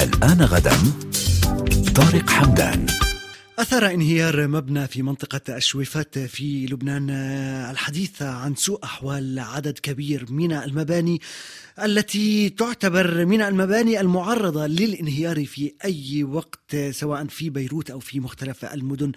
الآن غدا. طارق حمدان. أثر انهيار مبنى في منطقة الشويفات في لبنان الحديث عن سوء أحوال عدد كبير من المباني التي تعتبر من المباني المعرضة للانهيار في أي وقت سواء في بيروت أو في مختلف المدن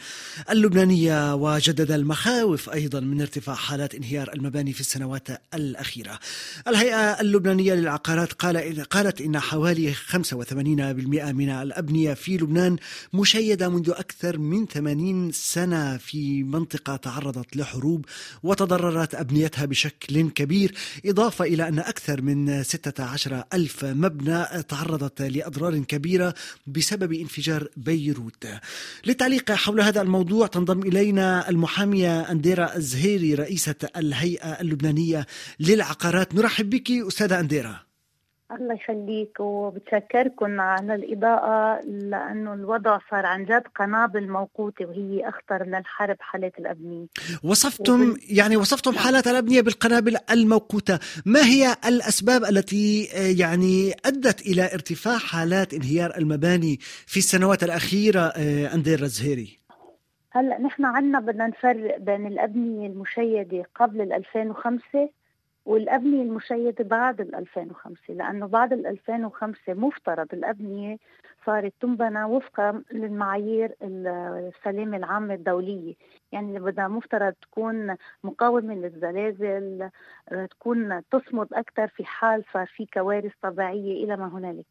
اللبنانية. وجدد المخاوف أيضا من ارتفاع حالات انهيار المباني في السنوات الأخيرة. الهيئة اللبنانية للعقارات قال قالت إن حوالي 85% من الأبنية في لبنان مشيدة منذ أكثر من 80 سنة في منطقة تعرضت لحروب وتضررت أبنيتها بشكل كبير إضافة إلى أن أكثر من 16 ألف مبنى تعرضت لأضرار كبيرة بسبب انفجار بيروت. للتعليق حول هذا الموضوع تنضم إلينا المحامية أنديرا الزهيري رئيسة الهيئة اللبنانية للعقارات. نرحب بك أستاذة أنديرا. الله يخليك وبتشكركم على الإضاءة لأنه الوضع صار عن جد قنابل موقوتة وهي أخطر من الحرب حالات الأبنية. وصفتم وبال... يعني وصفتم حالات الأبنية بالقنابل الموقوتة. ما هي الأسباب التي يعني أدت إلى ارتفاع حالات انهيار المباني في السنوات الأخيرة أندير الزهيري هلأ نحن عنا بدنا نفرق بين الأبنية المشيدة قبل 2005 والأبنية المشيدة بعد ال 2005 لأنه بعد ال 2005 مفترض الأبنية صارت تنبنى وفقا للمعايير السلامة العامة الدولية. يعني بدها مفترض تكون مقاومة للزلازل تكون تصمد أكثر في حال صار في كوارث طبيعية إلى ما هنالك.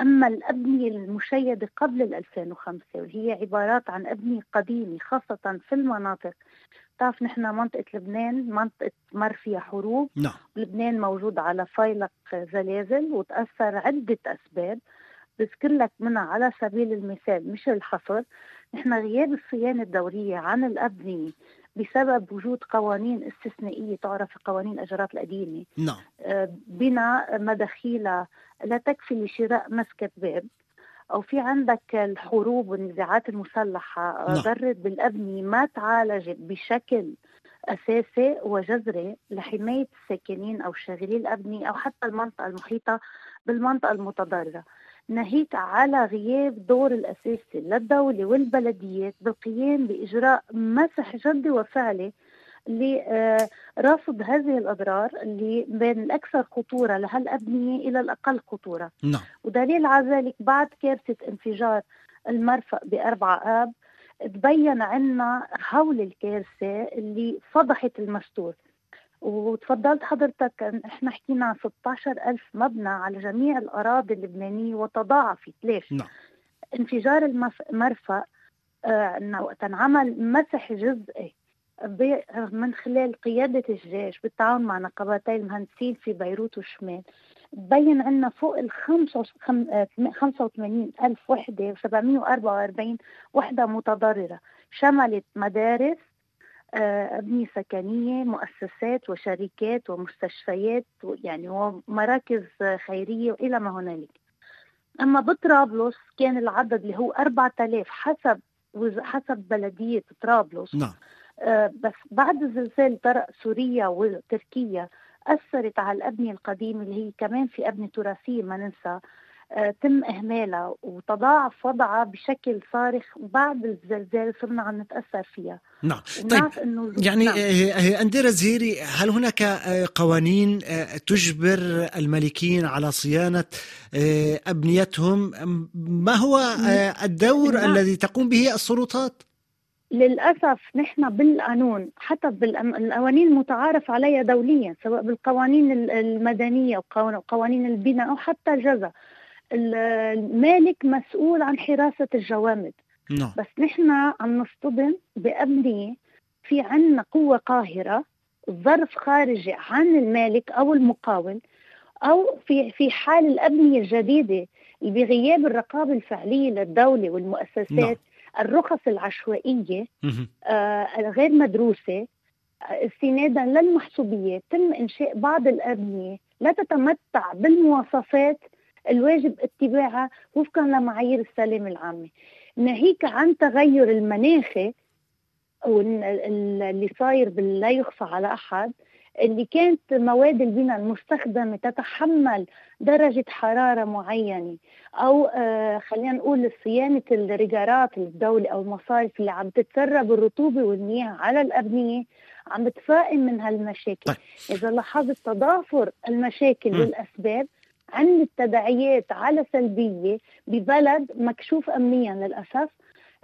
أما الأبنية المشيدة قبل ال 2005 وهي عبارات عن أبنية قديمة خاصة في المناطق بتعرف نحن منطقة لبنان منطقة مر فيها حروب. نعم. لبنان موجود على فيلق زلازل وتأثر عدة أسباب. بذكر لك منها على سبيل المثال مش الحصر. نحن غياب الصيانة الدورية عن الأبنية بسبب وجود قوانين استثنائية تعرف قوانين الأجرات القديمة. نعم. آه، بنا مداخيل لا تكفي لشراء مسكة باب. أو في عندك الحروب والنزاعات المسلحة نعم. ضرت بالابنيه ما تعالجت بشكل أساسي وجذري لحماية الساكنين أو شاغلي الابنيه أو حتى المنطقة المحيطة بالمنطقة المتضررة. ناهيك على غياب دور الأساسي للدولة والبلديات بالقيام بإجراء مسح جدي وفعلي لرصد هذه الأضرار اللي بين الأكثر خطورة لهالأبنية إلى الأقل خطورة نعم. ودليل على ذلك بعد كارثة انفجار المرفأ بأربعة آب تبين عنا هول الكارثة اللي فضحت المستور وتفضلت حضرتك إحنا حكينا عن 16 ألف مبنى على جميع الأراضي اللبنانية وتضاعفت ليش؟ نعم. انفجار المرفأ آه وقت انعمل مسح جزئي من خلال قيادة الجيش بالتعاون مع نقابتي المهندسين في بيروت والشمال بين عنا فوق ال 85 ألف وحدة و744 وحدة متضررة. شملت مدارس أبنية سكنية مؤسسات وشركات ومستشفيات يعني ومراكز خيرية وإلى ما هنالك. أما بطرابلس كان العدد اللي هو 4000 حسب حسب بلدية طرابلس. نعم. آه بس بعد زلزال طرق سوريا وتركيا أثرت على الأبنية القديمة اللي هي كمان في أبنية تراثية ما ننسى آه تم إهمالها وتضاعف وضعها بشكل صارخ وبعد الزلزال صرنا عم نتأثر فيها نعم طيب إنه يعني نعم. أنديرا زهيري هل هناك قوانين تجبر المالكين على صيانة أبنيتهم ما هو الدور نعم. الذي تقوم به السلطات؟ للأسف نحن بالقانون حتى بالقوانين المتعارف عليها دوليا سواء بالقوانين المدنية وقوانين البناء أو حتى الجزا المالك مسؤول عن حراسة الجوامد no. بس نحن عم نصطدم بأبنية في عنا قوة قاهرة ظرف خارجي عن المالك أو المقاول أو في في حال الأبنية الجديدة بغياب الرقابة الفعلية للدولة والمؤسسات no. الرخص العشوائية آه غير مدروسة استنادا للمحسوبيات تم إنشاء بعض الأبنية لا تتمتع بالمواصفات الواجب اتباعها وفقا لمعايير السلامة العامة. ناهيك عن تغير المناخي اللي صاير لا يخفى على أحد. اللي كانت مواد البناء المستخدمة تتحمل درجة حرارة معينة أو آه خلينا نقول صيانة الريجارات الدولة أو المصارف اللي عم تتسرب الرطوبة والمياه على الأبنية عم بتفائم من هالمشاكل طيب. إذا لاحظت تضافر المشاكل م. والأسباب عند تداعيات على سلبية ببلد مكشوف أمنيا للأسف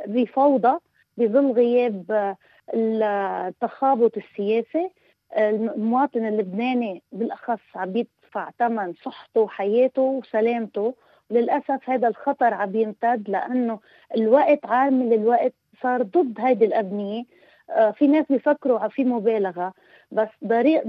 بفوضى بظل غياب التخابط السياسي المواطن اللبناني بالأخص عم يدفع ثمن صحته وحياته وسلامته. وللاسف هذا الخطر عم يمتد لأنه الوقت عامل الوقت صار ضد هذه الأبنية. آه، في ناس بيفكروا في مبالغة بس طريق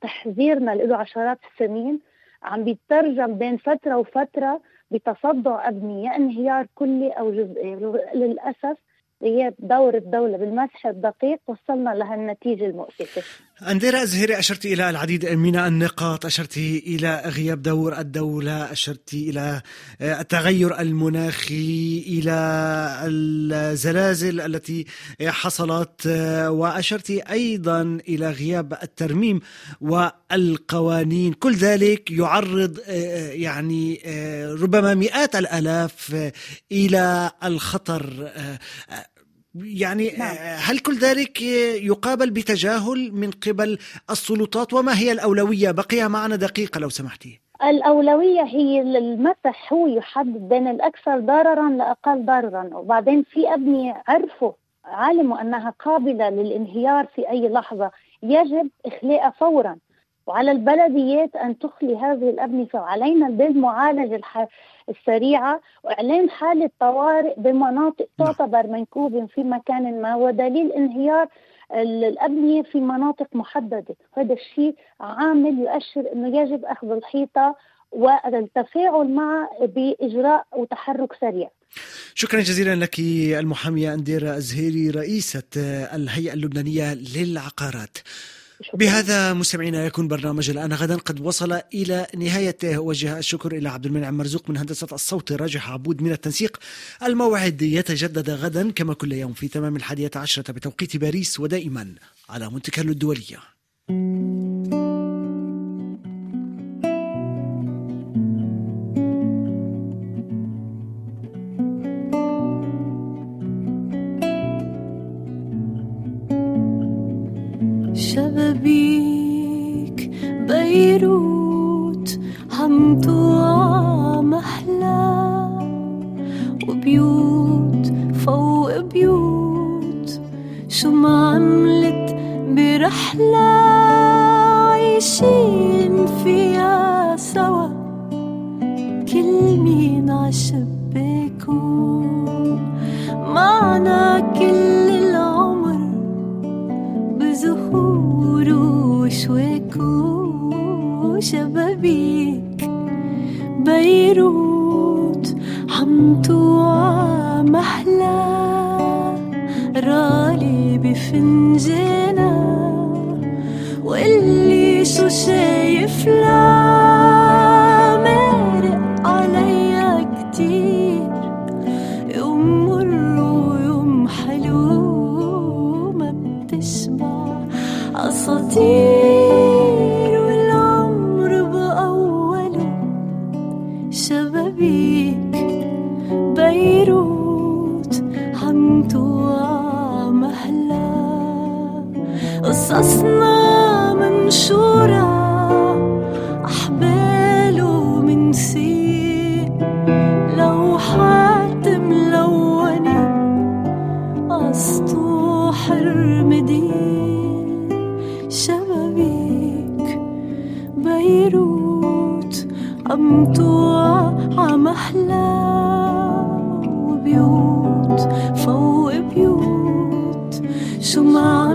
تحذيرنا له عشرات السنين عم بيترجم بين فترة وفترة بتصدع أبنية انهيار كلي أو جزئي للأسف غياب دور الدولة بالمسح الدقيق وصلنا لهالنتيجة المؤسفة أنديرا الزهيري أشرت إلى العديد من النقاط. أشرت إلى غياب دور الدولة أشرت إلى التغير المناخي إلى الزلازل التي حصلت وأشرت أيضا إلى غياب الترميم والقوانين. كل ذلك يعرض يعني ربما مئات الآلاف إلى الخطر يعني نعم. هل كل ذلك يقابل بتجاهل من قبل السلطات وما هي الأولوية؟ بقي معنا دقيقة لو سمحتي. الأولوية هي المسح هو يحدد بين الأكثر ضررا لأقل ضررا. وبعدين في أبنية عرفوا علموا أنها قابلة للانهيار في أي لحظة. يجب إخلاءها فورا. وعلى البلديات أن تخلي هذه الأبنية وعلينا بالمعالجة السريعة وإعلان حالة طوارئ بمناطق نعم. تعتبر منكوبة في مكان ما ودليل انهيار الأبنية في مناطق محددة. هذا الشيء عامل يؤشر أنه يجب أخذ الحيطة والتفاعل مع بإجراء وتحرك سريع. شكرا جزيلا لك المحامية أنديرة الزهيري رئيسة الهيئة اللبنانية للعقارات. بهذا مستمعينا يكون برنامج الآن غدا. قد وصل إلى نهايته وجه الشكر إلى عبد المنعم مرزوق من هندسة الصوت راجح عبود من التنسيق. الموعد يتجدد غدا كما كل يوم في تمام الحادية عشرة بتوقيت باريس ودائما على منتكر الدولية. شبابيك بيروت عم توعى محلى وبيوت فوق بيوت شو ما عملت برحلة عايشين فيها سوا. كل مين عشباكو معنا كل شبابيك بيروت عم توعى محلى رالي بفنجانا واللي شو شايف لا قصصنا منشورة أحبال ومنسي لوحات ملونة أسطوح المدين شبابيك بيروت عم توعى عمحلى وبيوت. فوق بيوت ما